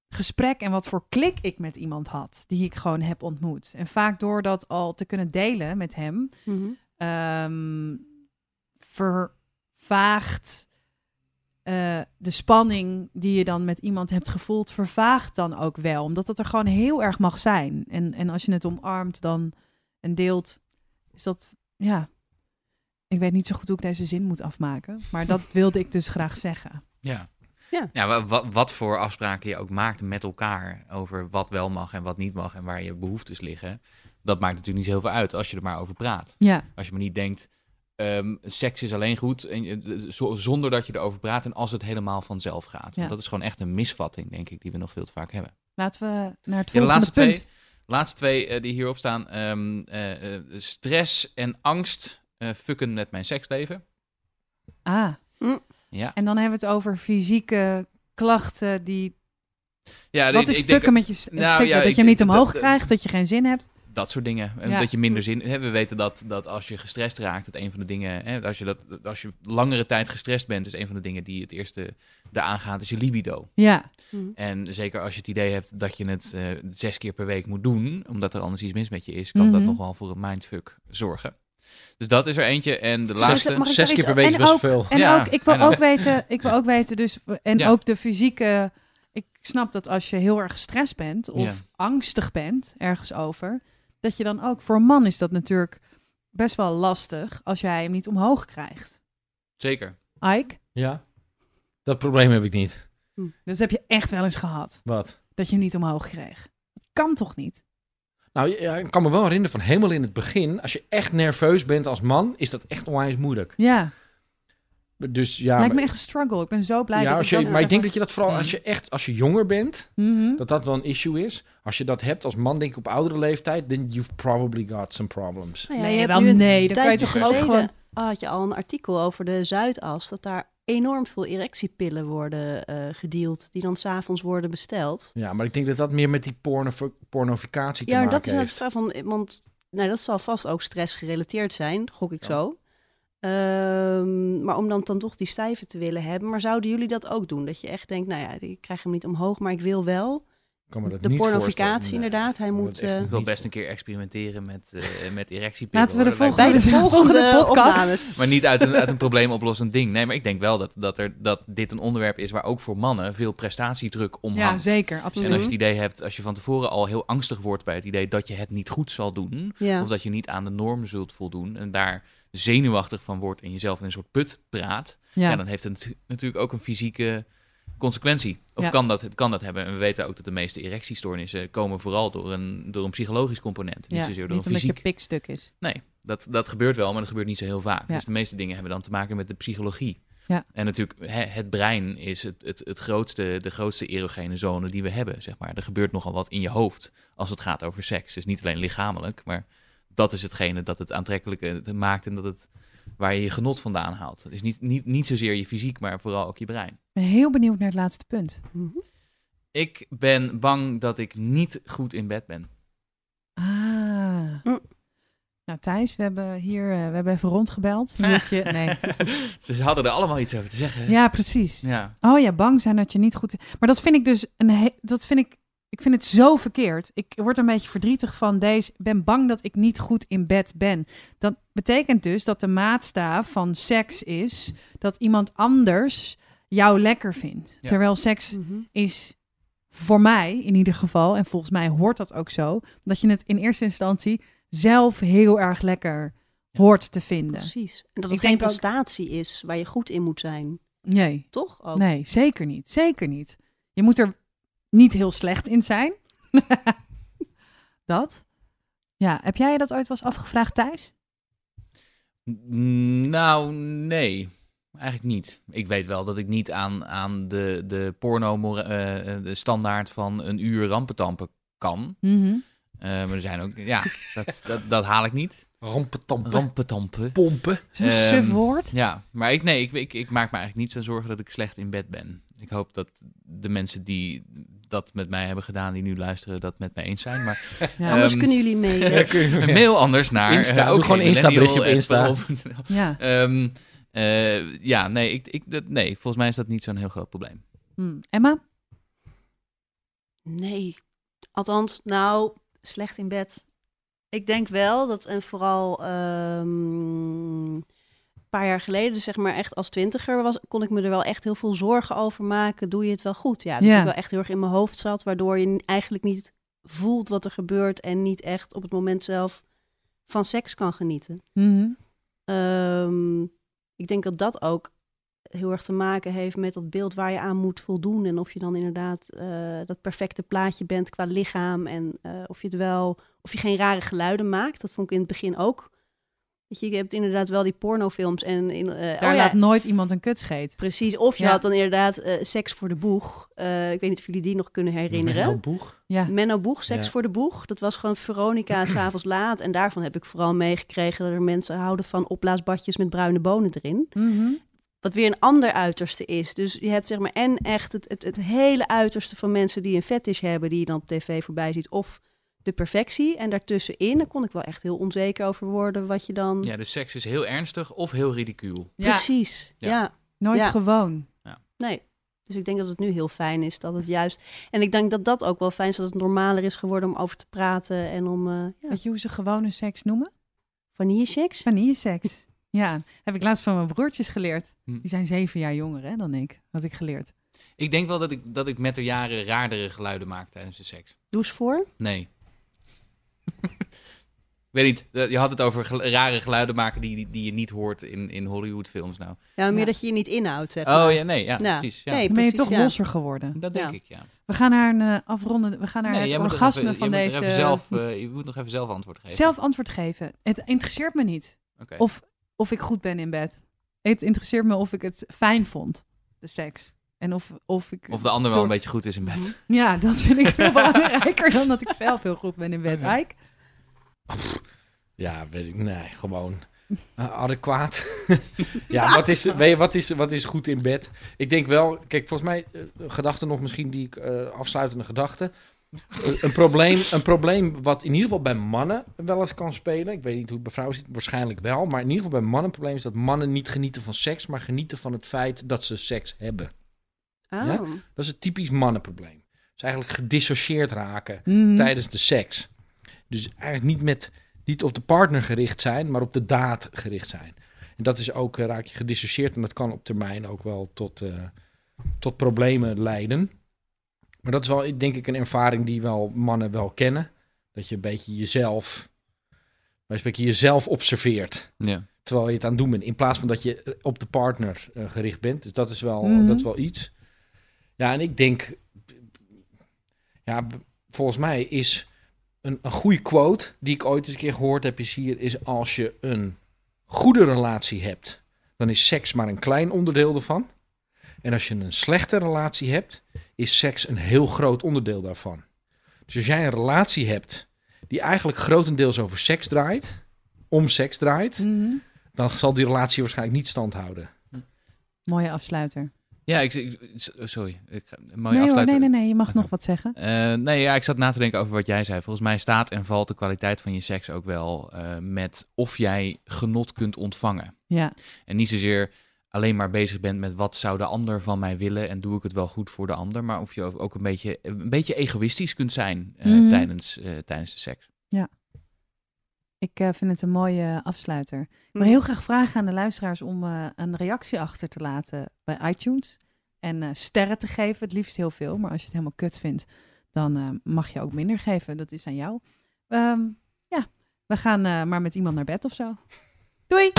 gesprek en wat voor klik ik met iemand had, die ik gewoon heb ontmoet. En vaak door dat al te kunnen delen met hem, ehm, vervaagt eh, de spanning die je dan met iemand hebt gevoeld, vervaagt dan ook wel. Omdat het er gewoon heel erg mag zijn. En, en als je het omarmt dan en deelt, is dat, ja... Ik weet niet zo goed hoe ik deze zin moet afmaken. Maar dat wilde ik dus graag zeggen. Ja. Ja. ja wa- wa- wat voor afspraken je ook maakt met elkaar over wat wel mag en wat niet mag en waar je behoeftes liggen, dat maakt natuurlijk niet zoveel uit als je er maar over praat. Ja, Als je maar niet denkt, ehm, seks is alleen goed en, zonder dat je erover praat en als het helemaal vanzelf gaat. Ja. Want dat is gewoon echt een misvatting, denk ik, die we nog veel te vaak hebben. laten we naar het Ja, de laatste punt. twee, laatste twee eh, die hierop staan, ehm, eh, eh, stress en angst eh, fucken met mijn seksleven. Ah, Ja, en dan hebben we het over fysieke klachten die... ja Wat is ik denk- fucken met je... Nou, ja, dat ik je hem niet omhoog dat- krijgt, dat je geen zin hebt. Dat soort dingen. En Ja. Dat je minder zin... Hè, we weten dat, dat als je gestrest raakt, dat een van de dingen... Hè, als, je dat, als je langere tijd gestrest bent, is een van de dingen die het eerste de aangaat, is je libido. Ja, Mhm. En zeker als je het idee hebt dat je het eh, zes keer per week moet doen, omdat er anders iets mis met je is, kan dat Mhm. nog wel voor een mindfuck zorgen. Dus dat is er eentje. En de laatste... ik zes keer per week is best ook- veel. en Ja, ook, ik wil ook weten, ik wil ook weten, dus, en Ja. ook de fysieke, ik snap dat als je heel erg gestrest bent of Ja. angstig bent ergens over, dat je dan ook, voor een man is dat natuurlijk best wel lastig als jij hem niet omhoog krijgt. Zeker. Ike, Ja, dat probleem heb ik niet. dus heb je echt wel eens gehad, Wat? dat je hem niet omhoog kreeg. Dat kan toch niet? Nou, ja, ik kan me wel herinneren van helemaal in het begin, als je echt nerveus bent als man, is dat echt onwijs moeilijk. Ja, Dus ja, lijkt me echt een struggle. Ik ben zo blij ja, dat als ik je, dat maar ik denk dat je dat vooral Mhm. als je echt, als je jonger bent, Mhm. dat dat wel een issue is. Als je dat hebt als man, denk ik op oudere leeftijd, then you've probably got some problems. Nou ja, Nee, je hebt wel nu een nee, dan kan je toch ook gewoon- had je al een artikel over de Zuidas, dat daar enorm veel erectiepillen worden eh gedeeld, die dan s'avonds worden besteld. Ja, maar ik denk dat dat meer met die porno, pornificatie te Ja, maar maken dat is nou de heeft. vraag van, want nou, dat zal vast ook stressgerelateerd zijn, gok ik Ja. zo. Ehm, maar om dan, dan toch die stijve te willen hebben. Maar zouden jullie dat ook doen? Dat je echt denkt, nou ja, ik krijg hem niet omhoog, maar ik wil wel. Ik kan me dat de niet pornificatie. Nee, inderdaad, hij moet, eh, Ik wil best een keer experimenteren met, eh met erectiepillen. Laten we de Bij me- de Volgende- volgende, volgende podcast. opnames. Maar niet uit een, uit een probleemoplossend ding. Nee, maar ik denk wel dat, dat, er, dat dit een onderwerp is waar ook voor mannen veel prestatiedruk om Ja, zeker, En absoluut. als je het idee hebt, als je van tevoren al heel angstig wordt bij het idee dat je het niet goed zal doen, Ja. of dat je niet aan de norm zult voldoen en daar zenuwachtig van wordt en jezelf in een soort put praat, ja. Ja. dan heeft het natu- natuurlijk ook een fysieke consequentie. Of Ja. kan, dat, het kan dat hebben. En we weten ook dat de meeste erectiestoornissen komen vooral door een, door een psychologisch component. Niet Ja, zozeer door niet een fysiek. pikstuk is. Nee, dat, dat gebeurt wel, maar dat gebeurt niet zo heel vaak. Ja. Dus de meeste dingen hebben dan te maken met de psychologie. Ja. En natuurlijk, hè, het brein is het, het, het grootste, de grootste erogene zone die we hebben, zeg maar. Er gebeurt nogal wat in je hoofd als het gaat over seks. Dus niet alleen lichamelijk, maar dat is hetgene dat het aantrekkelijk maakt en dat het waar je je genot vandaan haalt. Het is niet, niet, niet zozeer je fysiek, maar vooral ook je brein. Ik ben heel benieuwd naar het laatste punt. Mhm. Ik ben bang dat ik niet goed in bed ben. Ah. Mm. Nou, Thijs, we hebben hier eh, we hebben even rondgebeld. Je, nee. Ze hadden er allemaal iets over te zeggen. Ja, precies. Ja. Oh ja, bang zijn dat je niet goed. Maar dat vind ik dus een. Dat vind ik. Ik vind het zo verkeerd. Ik word een beetje verdrietig van deze. Ik ben bang dat ik niet goed in bed ben. Dat betekent dus dat de maatstaaf van seks is dat iemand anders jou lekker vindt. Ja. Terwijl seks Mhm. is voor mij in ieder geval, en volgens mij hoort dat ook zo, dat je het in eerste instantie zelf heel erg lekker Ja. hoort te vinden. Precies. En dat Ik het geen denk ook- prestatie is waar je goed in moet zijn. Nee. Toch? Ook. Nee, zeker niet. Zeker niet. Je moet er niet heel slecht in zijn. dat. Ja, heb jij je dat ooit wel eens afgevraagd, Thijs? N- Nou, nee. Eigenlijk niet. Ik weet wel dat ik niet aan, aan de, de porno eh, eh, de standaard van een uur rampetampen kan. Mhm. Eh, maar er zijn ook... Ja, dat, dat, dat haal ik niet. Rampetampen. Rampetampen. Pompen. Zo'n Ehm, suf woord. Ja, maar ik, nee, ik, ik, ik maak me eigenlijk niet zo zorgen dat ik slecht in bed ben. Ik hoop dat de mensen die dat met mij hebben gedaan, die nu luisteren, dat met mij eens zijn. Maar Ja. Anders Ehm, kunnen jullie mailen. een mail anders naar... Insta, eh, doe ook gewoon Insta berichtje op Insta. ja. Ehm, eh, ja, nee, ik, ik, dat, nee, volgens mij is dat niet zo'n heel groot probleem. Hm. Emma? Nee. Althans, nou, slecht in bed. Ik denk wel dat, en vooral ehm, paar jaar geleden, dus zeg maar echt als twintiger, was, kon ik me er wel echt heel veel zorgen over maken. Doe je het wel goed? Ja, dat Ja. ik wel echt heel erg in mijn hoofd zat, waardoor je eigenlijk niet voelt wat er gebeurt en niet echt op het moment zelf van seks kan genieten. Mhm. Ehm, ik denk dat dat ook heel erg te maken heeft met dat beeld waar je aan moet voldoen. En of je dan inderdaad eh, dat perfecte plaatje bent qua lichaam. En eh, of je het wel, of je geen rare geluiden maakt. Dat vond ik in het begin ook. Weet je, je hebt inderdaad wel die pornofilms en in, eh, Daar oh ja, laat nooit iemand een kut scheet. precies. Of je Ja. had dan inderdaad eh, seks voor de boeg. Eh, ik weet niet of jullie die nog kunnen herinneren. Menno Boeg. Ja. Menno Boeg, Seks Ja. voor de Boeg. Dat was gewoon Veronica s'avonds laat. En daarvan heb ik vooral meegekregen dat er mensen houden van opblaasbadjes met bruine bonen erin. Mhm. Wat weer een ander uiterste is. Dus je hebt zeg maar en echt het, het, het hele uiterste van mensen die een fetish hebben, die je dan op tv voorbij ziet. Of de perfectie. En daartussenin, daar kon ik wel echt heel onzeker over worden wat je dan... Ja, de seks is heel ernstig of heel ridicuul. Ja, Precies, Ja. ja. nooit Ja. gewoon. Nee. Dus ik denk dat het nu heel fijn is dat het juist... En ik denk dat dat ook wel fijn is, dat het normaler is geworden om over te praten en om... eh ja, Weet je hoe ze gewone seks noemen? vanilleseks. Vanilleseks. ja, heb ik laatst van mijn broertjes geleerd. Hm. Die zijn zeven jaar jonger hè, dan ik. Had ik geleerd. Ik denk wel dat ik, dat ik met de jaren raardere geluiden maak tijdens de seks. Doe eens voor. Nee. Ik weet niet, eh, je had het over gel- rare geluiden maken die, die, die je niet hoort in, in Hollywoodfilms nou. Ja, meer Ja. dat je je niet inhoudt, zeg Oh ja, nee, ja, Ja. precies. Ja. Nee, Dan ben je toch ja. losser geworden. Dat denk Ja. ik, ja. We gaan naar een eh, afronden. We gaan naar Nee, het orgasme even- van nog deze. zelf, eh, je moet nog even zelf antwoord geven. zelf antwoord geven. Het interesseert me niet Oké. of, of ik goed ben in bed. Het interesseert me of ik het fijn vond, de seks. En of, of ik. Of de ander wel door- een beetje goed is in bed. Ja, dat vind ik veel belangrijker dan dat ik zelf heel goed ben in bed. Ike? Ja, weet ik. Nee, gewoon eh, adequaat. ja, wat is, weet je, wat, is, wat is goed in bed? Ik denk wel, kijk, volgens mij, eh, gedachte nog misschien die ik, eh, afsluitende gedachte. Eh, een, probleem, een probleem wat in ieder geval bij mannen wel eens kan spelen. Ik weet niet hoe het bij vrouwen zit, waarschijnlijk wel. Maar in ieder geval bij mannen een probleem is dat mannen niet genieten van seks, maar genieten van het feit dat ze seks hebben. Oh. Ja? Dat is een typisch mannenprobleem. Dus eigenlijk gedissocieerd raken Mhm. tijdens de seks. Dus eigenlijk niet, met, niet op de partner gericht zijn, maar op de daad gericht zijn. En dat is ook, eh, raak je gedissocieerd en dat kan op termijn ook wel tot, eh, tot problemen leiden. Maar dat is wel, denk ik, een ervaring die wel mannen wel kennen. Dat je een beetje jezelf, spreken jezelf observeert. Ja. Terwijl je het aan het doen bent. In plaats van dat je op de partner eh, gericht bent. Dus dat is wel, Mhm. dat is wel iets. Ja, en ik denk, ja, volgens mij is een, een goede quote die ik ooit eens een keer gehoord heb, is hier, is als je een goede relatie hebt, dan is seks maar een klein onderdeel ervan. En als je een slechte relatie hebt, is seks een heel groot onderdeel daarvan. Dus als jij een relatie hebt die eigenlijk grotendeels over seks draait, om seks draait, Mhm. dan zal die relatie waarschijnlijk niet stand houden. Mooie afsluiter. Ja, ik, ik- sorry. Ik, mooie nee, hoor, nee, nee, nee, je mag nog wat zeggen. Eh, nee, ja, ik zat na te denken over wat jij zei. Volgens mij staat en valt de kwaliteit van je seks ook wel eh, met of jij genot kunt ontvangen. Ja, En niet zozeer alleen maar bezig bent met wat zou de ander van mij willen en doe ik het wel goed voor de ander, maar of je ook een beetje, een beetje egoïstisch kunt zijn eh, Mhm. tijdens, tijdens de seks. Ik eh, vind het een mooie afsluiter. Ik wil heel graag vragen aan de luisteraars om eh, een reactie achter te laten bij iTunes. En eh, sterren te geven, het liefst heel veel. Maar als je het helemaal kut vindt, dan mag je ook minder geven. Dat is aan jou. Ehm, ja, we gaan maar met iemand naar bed of zo. Doei!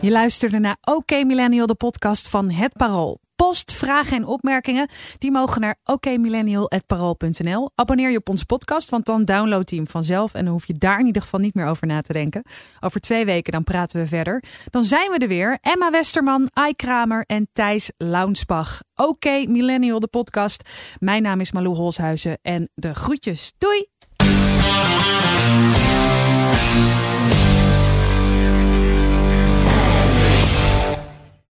Je luisterde naar OK Millennial, de podcast van Het Parool. Post, vragen en opmerkingen, die mogen naar okmillennial.parool.nl. Abonneer je op onze podcast, want dan download je hem vanzelf... en dan hoef je daar in ieder geval niet meer over na te denken. Over twee weken dan praten we verder. Dan zijn we er weer. Emma Westerman, Ai Kramer en Thijs Launsbach. OK Millennial, de podcast. Mijn naam is Malou Holshuizen en de groetjes. Doei!